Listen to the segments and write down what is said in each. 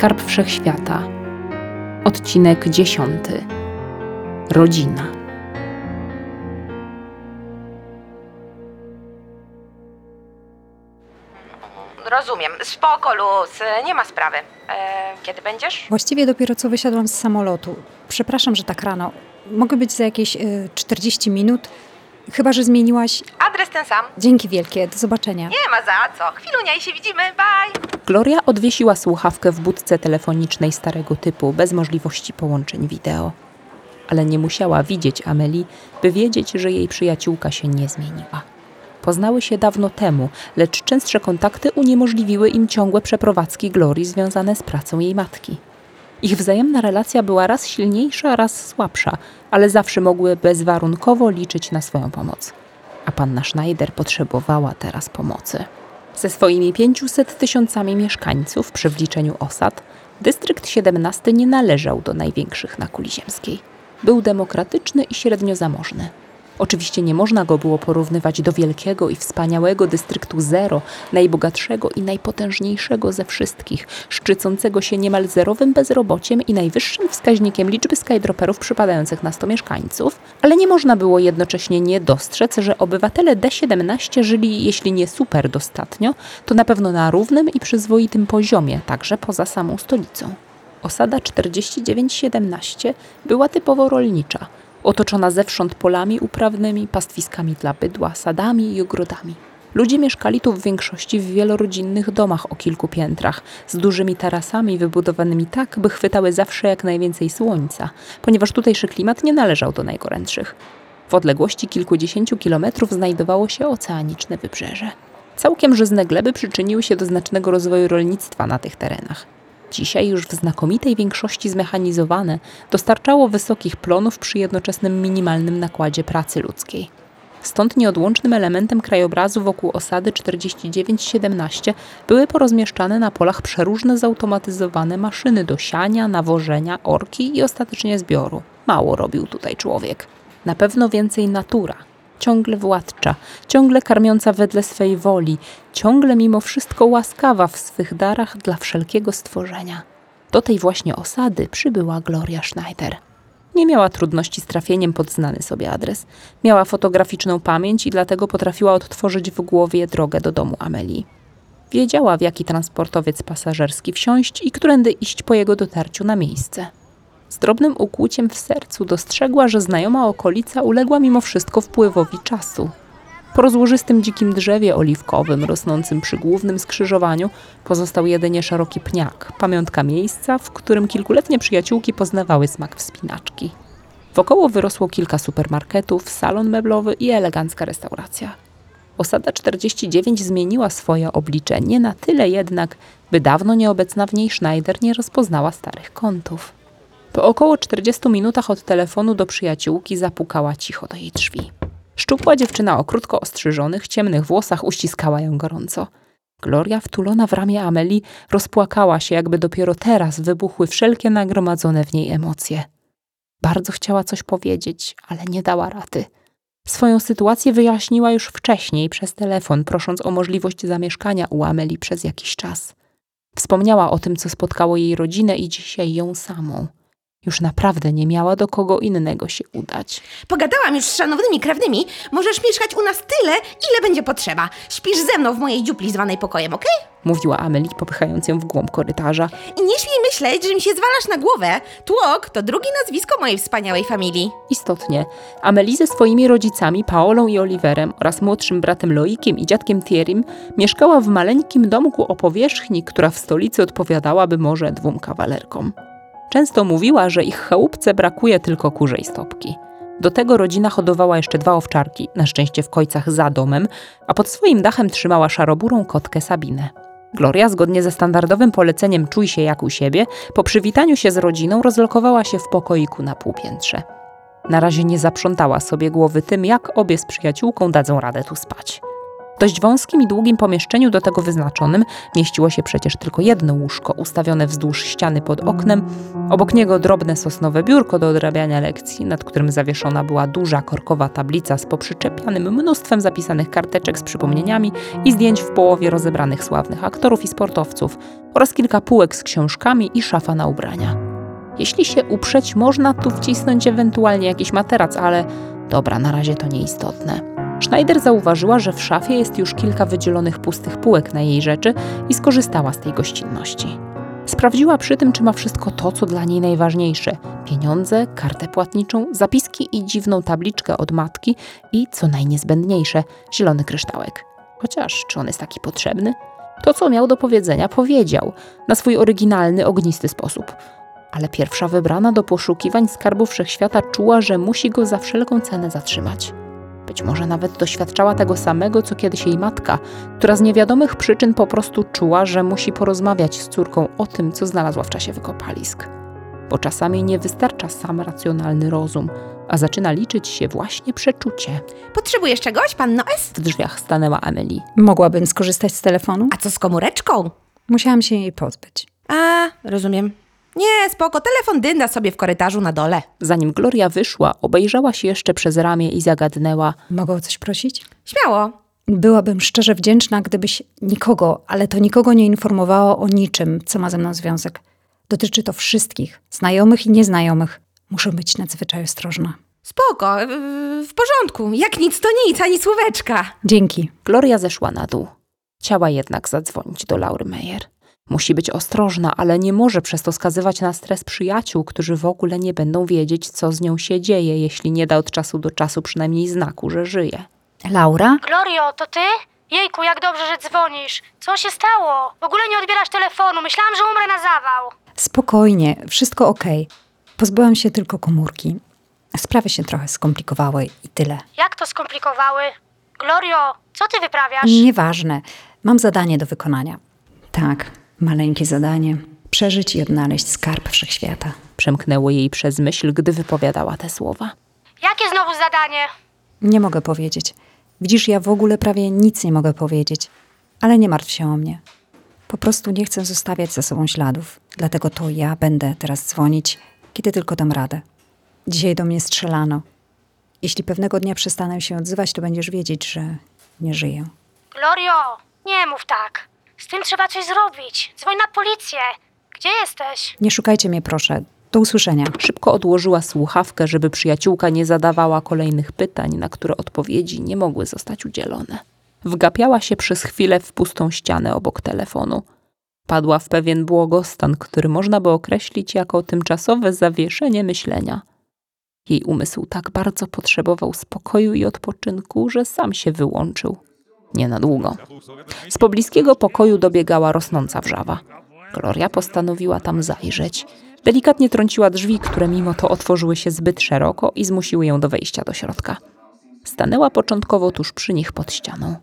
Skarb Wszechświata. Odcinek dziesiąty. Rodzina. Rozumiem. Spoko, Luz. Nie ma sprawy. E, kiedy będziesz? Właściwie dopiero co wysiadłam z samolotu. Przepraszam, że tak rano. Mogę być za jakieś y, 40 minut? Chyba, że zmieniłaś. Adres ten sam. Dzięki wielkie, do zobaczenia. Nie ma za co. Chwilunia i się widzimy. Bye. Gloria odwiesiła słuchawkę w budce telefonicznej starego typu, bez możliwości połączeń wideo. Ale nie musiała widzieć Amelii, by wiedzieć, że jej przyjaciółka się nie zmieniła. Poznały się dawno temu, lecz częstsze kontakty uniemożliwiły im ciągłe przeprowadzki Glorii związane z pracą jej matki. Ich wzajemna relacja była raz silniejsza, raz słabsza, ale zawsze mogły bezwarunkowo liczyć na swoją pomoc. A panna Schneider potrzebowała teraz pomocy. Ze swoimi 500 tysiącami mieszkańców przy wliczeniu osad, dystrykt 17 nie należał do największych na kuli ziemskiej. Był demokratyczny i średnio zamożny. Oczywiście nie można go było porównywać do wielkiego i wspaniałego dystryktu Zero, najbogatszego i najpotężniejszego ze wszystkich, szczycącego się niemal zerowym bezrobociem i najwyższym wskaźnikiem liczby skydroperów przypadających na 100 mieszkańców, ale nie można było jednocześnie nie dostrzec, że obywatele D17 żyli, jeśli nie super dostatnio, to na pewno na równym i przyzwoitym poziomie, także poza samą stolicą. Osada 4917 była typowo rolnicza, otoczona zewsząd polami uprawnymi, pastwiskami dla bydła, sadami i ogrodami. Ludzie mieszkali tu w większości w wielorodzinnych domach o kilku piętrach, z dużymi tarasami wybudowanymi tak, by chwytały zawsze jak najwięcej słońca, ponieważ tutejszy klimat nie należał do najgorętszych. W odległości kilkudziesięciu kilometrów znajdowało się oceaniczne wybrzeże. Całkiem żyzne gleby przyczyniły się do znacznego rozwoju rolnictwa na tych terenach. Dzisiaj już w znakomitej większości zmechanizowane, dostarczało wysokich plonów przy jednoczesnym minimalnym nakładzie pracy ludzkiej. Stąd nieodłącznym elementem krajobrazu wokół osady 4917 były porozmieszczane na polach przeróżne zautomatyzowane maszyny do siania, nawożenia, orki i ostatecznie zbioru. Mało robił tutaj człowiek. Na pewno więcej natura, ciągle władcza, ciągle karmiąca wedle swej woli, ciągle mimo wszystko łaskawa w swych darach dla wszelkiego stworzenia. Do tej właśnie osady przybyła Gloria Schneider. Nie miała trudności z trafieniem pod znany sobie adres. Miała fotograficzną pamięć i dlatego potrafiła odtworzyć w głowie drogę do domu Amelii. Wiedziała, w jaki transportowiec pasażerski wsiąść i którędy iść po jego dotarciu na miejsce. Z drobnym ukłuciem w sercu dostrzegła, że znajoma okolica uległa mimo wszystko wpływowi czasu. Po rozłożystym dzikim drzewie oliwkowym rosnącym przy głównym skrzyżowaniu pozostał jedynie szeroki pniak, pamiątka miejsca, w którym kilkuletnie przyjaciółki poznawały smak wspinaczki. Wokoło wyrosło kilka supermarketów, salon meblowy i elegancka restauracja. Osada 49 zmieniła swoje oblicze, nie na tyle jednak, by dawno nieobecna w niej Schneider nie rozpoznała starych kątów. Po około 40 minutach od telefonu do przyjaciółki zapukała cicho do jej drzwi. Szczupła dziewczyna o krótko ostrzyżonych, ciemnych włosach uściskała ją gorąco. Gloria, wtulona w ramię Ameli, rozpłakała się, jakby dopiero teraz wybuchły wszelkie nagromadzone w niej emocje. Bardzo chciała coś powiedzieć, ale nie dała rady. Swoją sytuację wyjaśniła już wcześniej przez telefon, prosząc o możliwość zamieszkania u Ameli przez jakiś czas. Wspomniała o tym, co spotkało jej rodzinę i dzisiaj ją samą. Już naprawdę nie miała do kogo innego się udać. Pogadałam już z szanownymi krewnymi. Możesz mieszkać u nas tyle, ile będzie potrzeba. Śpisz ze mną w mojej dziupli zwanej pokojem, okej? Mówiła Amelie, popychając ją w głąb korytarza. I nie śmiej myśleć, że mi się zwalasz na głowę. Tłok to drugie nazwisko mojej wspaniałej familii. Istotnie, Amelie ze swoimi rodzicami, Paolą i Oliverem oraz młodszym bratem Loikiem i dziadkiem Thierrym mieszkała w maleńkim domku o powierzchni, która w stolicy odpowiadałaby może dwóm kawalerkom. Często mówiła, że ich chałupce brakuje tylko kurzej stopki. Do tego rodzina hodowała jeszcze dwa owczarki, na szczęście w kojcach za domem, a pod swoim dachem trzymała szaroburą kotkę Sabinę. Gloria, zgodnie ze standardowym poleceniem czuj się jak u siebie, po przywitaniu się z rodziną rozlokowała się w pokoiku na półpiętrze. Na razie nie zaprzątała sobie głowy tym, jak obie z przyjaciółką dadzą radę tu spać. Dość wąskim i długim pomieszczeniu do tego wyznaczonym mieściło się przecież tylko jedno łóżko ustawione wzdłuż ściany pod oknem, obok niego drobne sosnowe biurko do odrabiania lekcji, nad którym zawieszona była duża korkowa tablica z poprzyczepianym mnóstwem zapisanych karteczek z przypomnieniami i zdjęć w połowie rozebranych sławnych aktorów i sportowców oraz kilka półek z książkami i szafa na ubrania. Jeśli się uprzeć, można tu wcisnąć ewentualnie jakiś materac, ale dobra, na razie to nieistotne. Schneider zauważyła, że w szafie jest już kilka wydzielonych pustych półek na jej rzeczy i skorzystała z tej gościnności. Sprawdziła przy tym, czy ma wszystko to, co dla niej najważniejsze: pieniądze, kartę płatniczą, zapiski i dziwną tabliczkę od matki i, co najniezbędniejsze, zielony kryształek. Chociaż, czy on jest taki potrzebny? To, co miał do powiedzenia, powiedział na swój oryginalny, ognisty sposób. Ale pierwsza wybrana do poszukiwań skarbu wszechświata czuła, że musi go za wszelką cenę zatrzymać. Być może nawet doświadczała tego samego, co kiedyś jej matka, która z niewiadomych przyczyn po prostu czuła, że musi porozmawiać z córką o tym, co znalazła w czasie wykopalisk. Bo czasami nie wystarcza sam racjonalny rozum, a zaczyna liczyć się właśnie przeczucie. Potrzebujesz czegoś, panno S? W drzwiach stanęła Emily. Mogłabym skorzystać z telefonu? A co z komóreczką? Musiałam się jej pozbyć. A, rozumiem. Nie, spoko, telefon dynda sobie w korytarzu na dole. Zanim Gloria wyszła, obejrzała się jeszcze przez ramię i zagadnęła: Mogę o coś prosić? Śmiało. Byłabym szczerze wdzięczna, gdybyś nikogo, ale to nikogo nie informowała o niczym, co ma ze mną związek. Dotyczy to wszystkich, znajomych i nieznajomych. Muszę być nadzwyczaj ostrożna. Spoko, w- w porządku. Jak nic to nic, ani słóweczka. Dzięki. Gloria zeszła na dół. Chciała jednak zadzwonić do Laury Meyer. Musi być ostrożna, ale nie może przez to skazywać na stres przyjaciół, którzy w ogóle nie będą wiedzieć, co z nią się dzieje, jeśli nie da od czasu do czasu przynajmniej znaku, że żyje. Laura? Glorio, to ty? Jejku, jak dobrze, że dzwonisz. Co się stało? W ogóle nie odbierasz telefonu. Myślałam, że umrę na zawał. Spokojnie, wszystko okej. Pozbyłam się tylko komórki. Sprawy się trochę skomplikowały i tyle. Jak to skomplikowały? Glorio, co ty wyprawiasz? Nieważne. Mam zadanie do wykonania. Tak, maleńkie zadanie. Przeżyć i odnaleźć skarb wszechświata. Przemknęło jej przez myśl, gdy wypowiadała te słowa. Jakie znowu zadanie? Nie mogę powiedzieć. Widzisz, ja w ogóle prawie nic nie mogę powiedzieć. Ale nie martw się o mnie. Po prostu nie chcę zostawiać za sobą śladów. Dlatego to ja będę teraz dzwonić, kiedy tylko dam radę. Dzisiaj do mnie strzelano. Jeśli pewnego dnia przestanę się odzywać, to będziesz wiedzieć, że nie żyję. Glorio, nie mów tak. Z tym trzeba coś zrobić. Dzwoń na policję. Gdzie jesteś? Nie szukajcie mnie, proszę. Do usłyszenia. Szybko odłożyła słuchawkę, żeby przyjaciółka nie zadawała kolejnych pytań, na które odpowiedzi nie mogły zostać udzielone. Wgapiała się przez chwilę w pustą ścianę obok telefonu. Padła w pewien błogostan, który można by określić jako tymczasowe zawieszenie myślenia. Jej umysł tak bardzo potrzebował spokoju i odpoczynku, że sam się wyłączył. Nie na długo. Z pobliskiego pokoju dobiegała rosnąca wrzawa. Gloria postanowiła tam zajrzeć. Delikatnie trąciła drzwi, które mimo to otworzyły się zbyt szeroko i zmusiły ją do wejścia do środka. Stanęła początkowo tuż przy nich pod ścianą.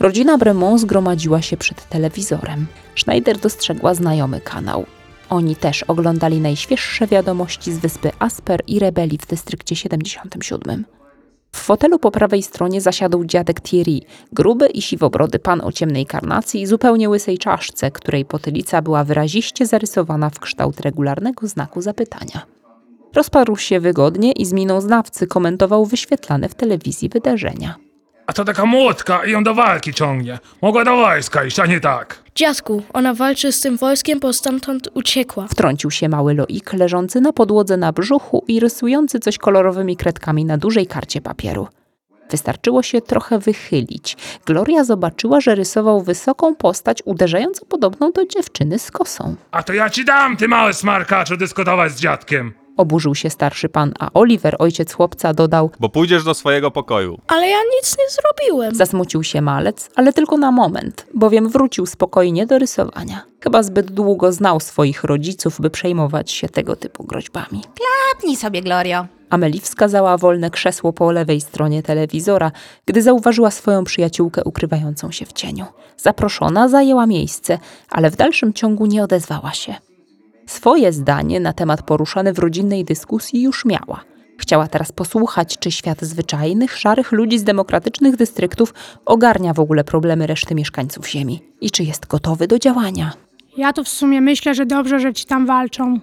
Rodzina Bremont zgromadziła się przed telewizorem. Schneider dostrzegła znajomy kanał. Oni też oglądali najświeższe wiadomości z wyspy Asper i rebelii w dystrykcie 77. W fotelu po prawej stronie zasiadł dziadek Thierry, gruby i siwobrody pan o ciemnej karnacji i zupełnie łysej czaszce, której potylica była wyraziście zarysowana w kształt regularnego znaku zapytania. Rozparł się wygodnie i z miną znawcy komentował wyświetlane w telewizji wydarzenia. A to taka młotka i ją do walki ciągnie. Mogła do wojska iść, a nie tak. Dziadku, ona walczy z tym wojskiem, bo stamtąd uciekła. Wtrącił się mały Loik leżący na podłodze na brzuchu i rysujący coś kolorowymi kredkami na dużej karcie papieru. Wystarczyło się trochę wychylić. Gloria zobaczyła, że rysował wysoką postać uderzająco podobną do dziewczyny z kosą. A to ja ci dam, ty mały smarkaczu, dyskutować z dziadkiem. Oburzył się starszy pan, a Oliver, ojciec chłopca, dodał: bo pójdziesz do swojego pokoju. Ale ja nic nie zrobiłem. Zasmucił się malec, ale tylko na moment, bowiem wrócił spokojnie do rysowania. Chyba zbyt długo znał swoich rodziców, by przejmować się tego typu groźbami. Tapnij sobie, Glorio. Ameli wskazała wolne krzesło po lewej stronie telewizora, gdy zauważyła swoją przyjaciółkę ukrywającą się w cieniu. Zaproszona zajęła miejsce, ale w dalszym ciągu nie odezwała się. Swoje zdanie na temat poruszany w rodzinnej dyskusji już miała. Chciała teraz posłuchać, czy świat zwyczajnych, szarych ludzi z demokratycznych dystryktów ogarnia w ogóle problemy reszty mieszkańców Ziemi i czy jest gotowy do działania. Ja to w sumie myślę, że dobrze, że ci tam walczą,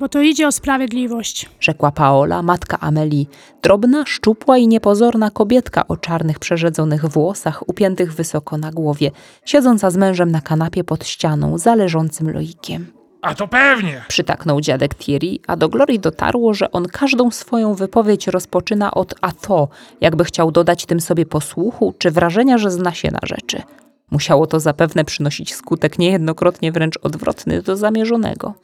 bo to idzie o sprawiedliwość. Rzekła Paola, matka Amelii, drobna, szczupła i niepozorna kobietka o czarnych, przerzedzonych włosach, upiętych wysoko na głowie, siedząca z mężem na kanapie pod ścianą, zależącym loikiem. A to pewnie. Przytaknął dziadek Thierry, a do Glorii dotarło, że on każdą swoją wypowiedź rozpoczyna od a to, jakby chciał dodać tym sobie posłuchu czy wrażenia, że zna się na rzeczy. Musiało to zapewne przynosić skutek niejednokrotnie wręcz odwrotny do zamierzonego.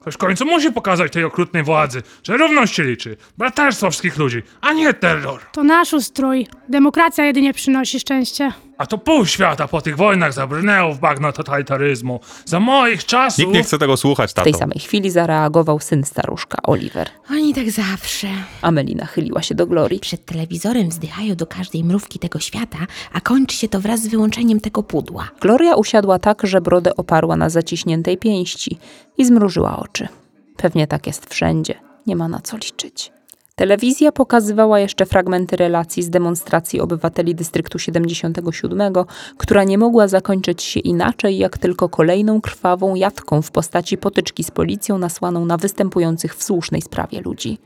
Ktoś w końcu musi pokazać tej okrutnej władzy, że równość się liczy, braterstwo wszystkich ludzi, a nie terror. To nasz ustrój. Demokracja jedynie przynosi szczęście. A to pół świata po tych wojnach zabrnęło w bagno totalitaryzmu. Za moich czasów... Nikt nie chce tego słuchać, W tato. tej samej chwili zareagował syn staruszka, Oliver. Oni tak zawsze. Amelie nachyliła się do Glorii. Przed telewizorem wzdychają do każdej mrówki tego świata, a kończy się to wraz z wyłączeniem tego pudła. Gloria usiadła tak, że brodę oparła na zaciśniętej pięści i zmrużyła oczy. Pewnie tak jest wszędzie, nie ma na co liczyć. Telewizja pokazywała jeszcze fragmenty relacji z demonstracji obywateli dystryktu 77, która nie mogła zakończyć się inaczej, jak tylko kolejną krwawą jatką w postaci potyczki z policją nasłaną na występujących w słusznej sprawie ludzi.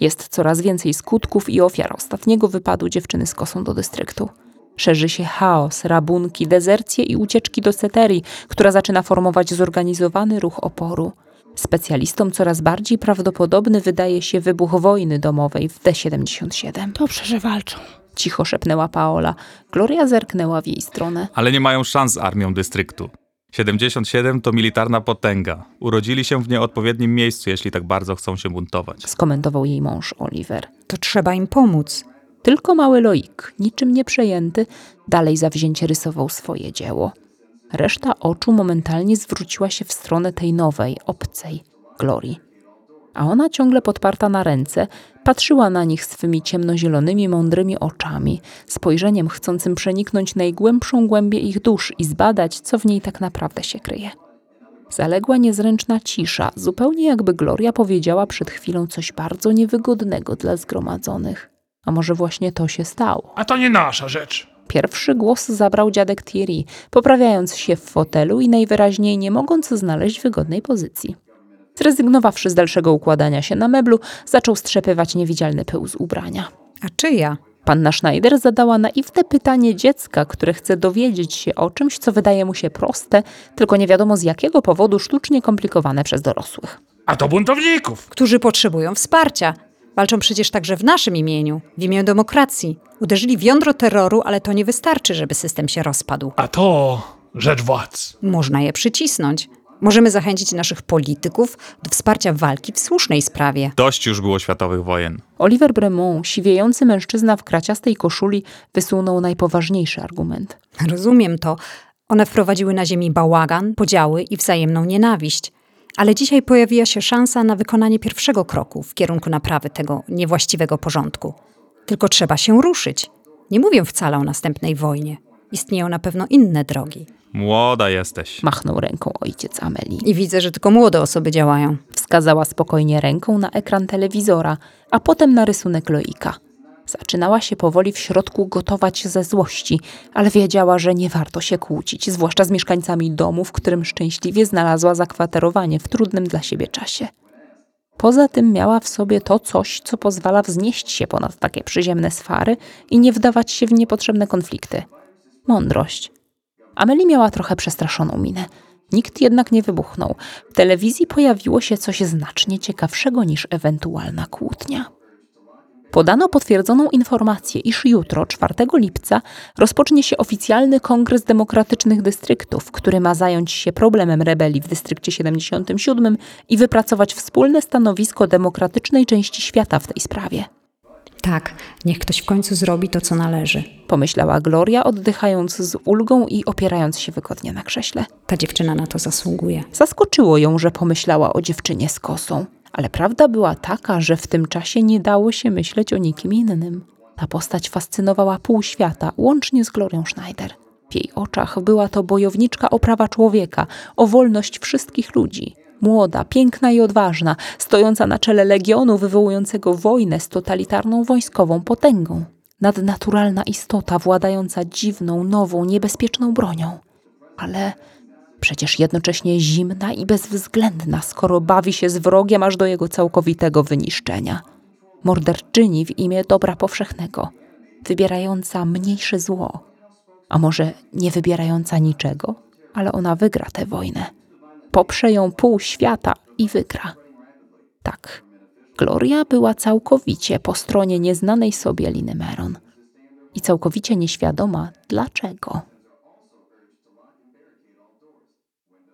Jest coraz więcej skutków i ofiar ostatniego wypadu dziewczyny z kosą do dystryktu. Szerzy się chaos, rabunki, dezercje i ucieczki do Seterii, która zaczyna formować zorganizowany ruch oporu. Specjalistom coraz bardziej prawdopodobny wydaje się wybuch wojny domowej w D77. Dobrze, że walczą. Cicho szepnęła Paola. Gloria zerknęła w jej stronę. Ale nie mają szans z armią dystryktu. 77 to militarna potęga. Urodzili się w nieodpowiednim miejscu, jeśli tak bardzo chcą się buntować. Skomentował jej mąż Oliver. To trzeba im pomóc. Tylko mały Loik, niczym nie przejęty, dalej zawzięcie rysował swoje dzieło. Reszta oczu momentalnie zwróciła się w stronę tej nowej, obcej, Glorii. A ona ciągle podparta na ręce, patrzyła na nich swymi ciemnozielonymi, mądrymi oczami, spojrzeniem chcącym przeniknąć najgłębszą głębię ich dusz i zbadać, co w niej tak naprawdę się kryje. Zaległa niezręczna cisza, zupełnie jakby Gloria powiedziała przed chwilą coś bardzo niewygodnego dla zgromadzonych. A może właśnie to się stało? A to nie nasza rzecz. Pierwszy głos zabrał dziadek Thierry, poprawiając się w fotelu i najwyraźniej nie mogąc znaleźć wygodnej pozycji. Zrezygnowawszy z dalszego układania się na meblu, zaczął strzepywać niewidzialny pył z ubrania. A czyja? Panna Schneider zadała naiwne pytanie dziecka, które chce dowiedzieć się o czymś, co wydaje mu się proste, tylko nie wiadomo z jakiego powodu sztucznie komplikowane przez dorosłych. A to buntowników. Którzy potrzebują wsparcia. Walczą przecież także w naszym imieniu, w imię demokracji. Uderzyli w jądro terroru, ale to nie wystarczy, żeby system się rozpadł. A to rzecz władz. Można je przycisnąć. Możemy zachęcić naszych polityków do wsparcia walki w słusznej sprawie. Dość już było światowych wojen. Oliver Bremont, siwiejący mężczyzna w kraciastej koszuli, wysunął najpoważniejszy argument. Rozumiem to. One wprowadziły na ziemi bałagan, podziały i wzajemną nienawiść. Ale dzisiaj pojawiła się szansa na wykonanie pierwszego kroku w kierunku naprawy tego niewłaściwego porządku. Tylko trzeba się ruszyć. Nie mówię wcale o następnej wojnie. Istnieją na pewno inne drogi. Młoda jesteś. Machnął ręką ojciec Amelii. I widzę, że tylko młode osoby działają. Wskazała spokojnie ręką na ekran telewizora, a potem na rysunek Loika. Zaczynała się powoli w środku gotować ze złości, ale wiedziała, że nie warto się kłócić, zwłaszcza z mieszkańcami domu, w którym szczęśliwie znalazła zakwaterowanie w trudnym dla siebie czasie. Poza tym miała w sobie to coś, co pozwala wznieść się ponad takie przyziemne sfary i nie wdawać się w niepotrzebne konflikty. Mądrość. Amelie miała trochę przestraszoną minę. Nikt jednak nie wybuchnął. W telewizji pojawiło się coś znacznie ciekawszego niż ewentualna kłótnia. Podano potwierdzoną informację, iż jutro, 4 lipca, rozpocznie się oficjalny Kongres Demokratycznych Dystryktów, który ma zająć się problemem rebelii w Dystrykcie 77 i wypracować wspólne stanowisko demokratycznej części świata w tej sprawie. Tak, niech ktoś w końcu zrobi to, co należy. Pomyślała Gloria, oddychając z ulgą i opierając się wygodnie na krześle. Ta dziewczyna na to zasługuje. Zaskoczyło ją, że pomyślała o dziewczynie z kosą. Ale prawda była taka, że w tym czasie nie dało się myśleć o nikim innym. Ta postać fascynowała pół świata, łącznie z Glorią Schneider. W jej oczach była to bojowniczka o prawa człowieka, o wolność wszystkich ludzi. Młoda, piękna i odważna, stojąca na czele legionu wywołującego wojnę z totalitarną wojskową potęgą. Nadnaturalna istota władająca dziwną, nową, niebezpieczną bronią. Ale przecież jednocześnie zimna i bezwzględna, skoro bawi się z wrogiem aż do jego całkowitego wyniszczenia. Morderczyni w imię dobra powszechnego, wybierająca mniejsze zło. A może nie wybierająca niczego, ale ona wygra tę wojnę. Poprze ją pół świata i wygra. Tak, Gloria była całkowicie po stronie nieznanej sobie Liny Meron. I całkowicie nieświadoma dlaczego.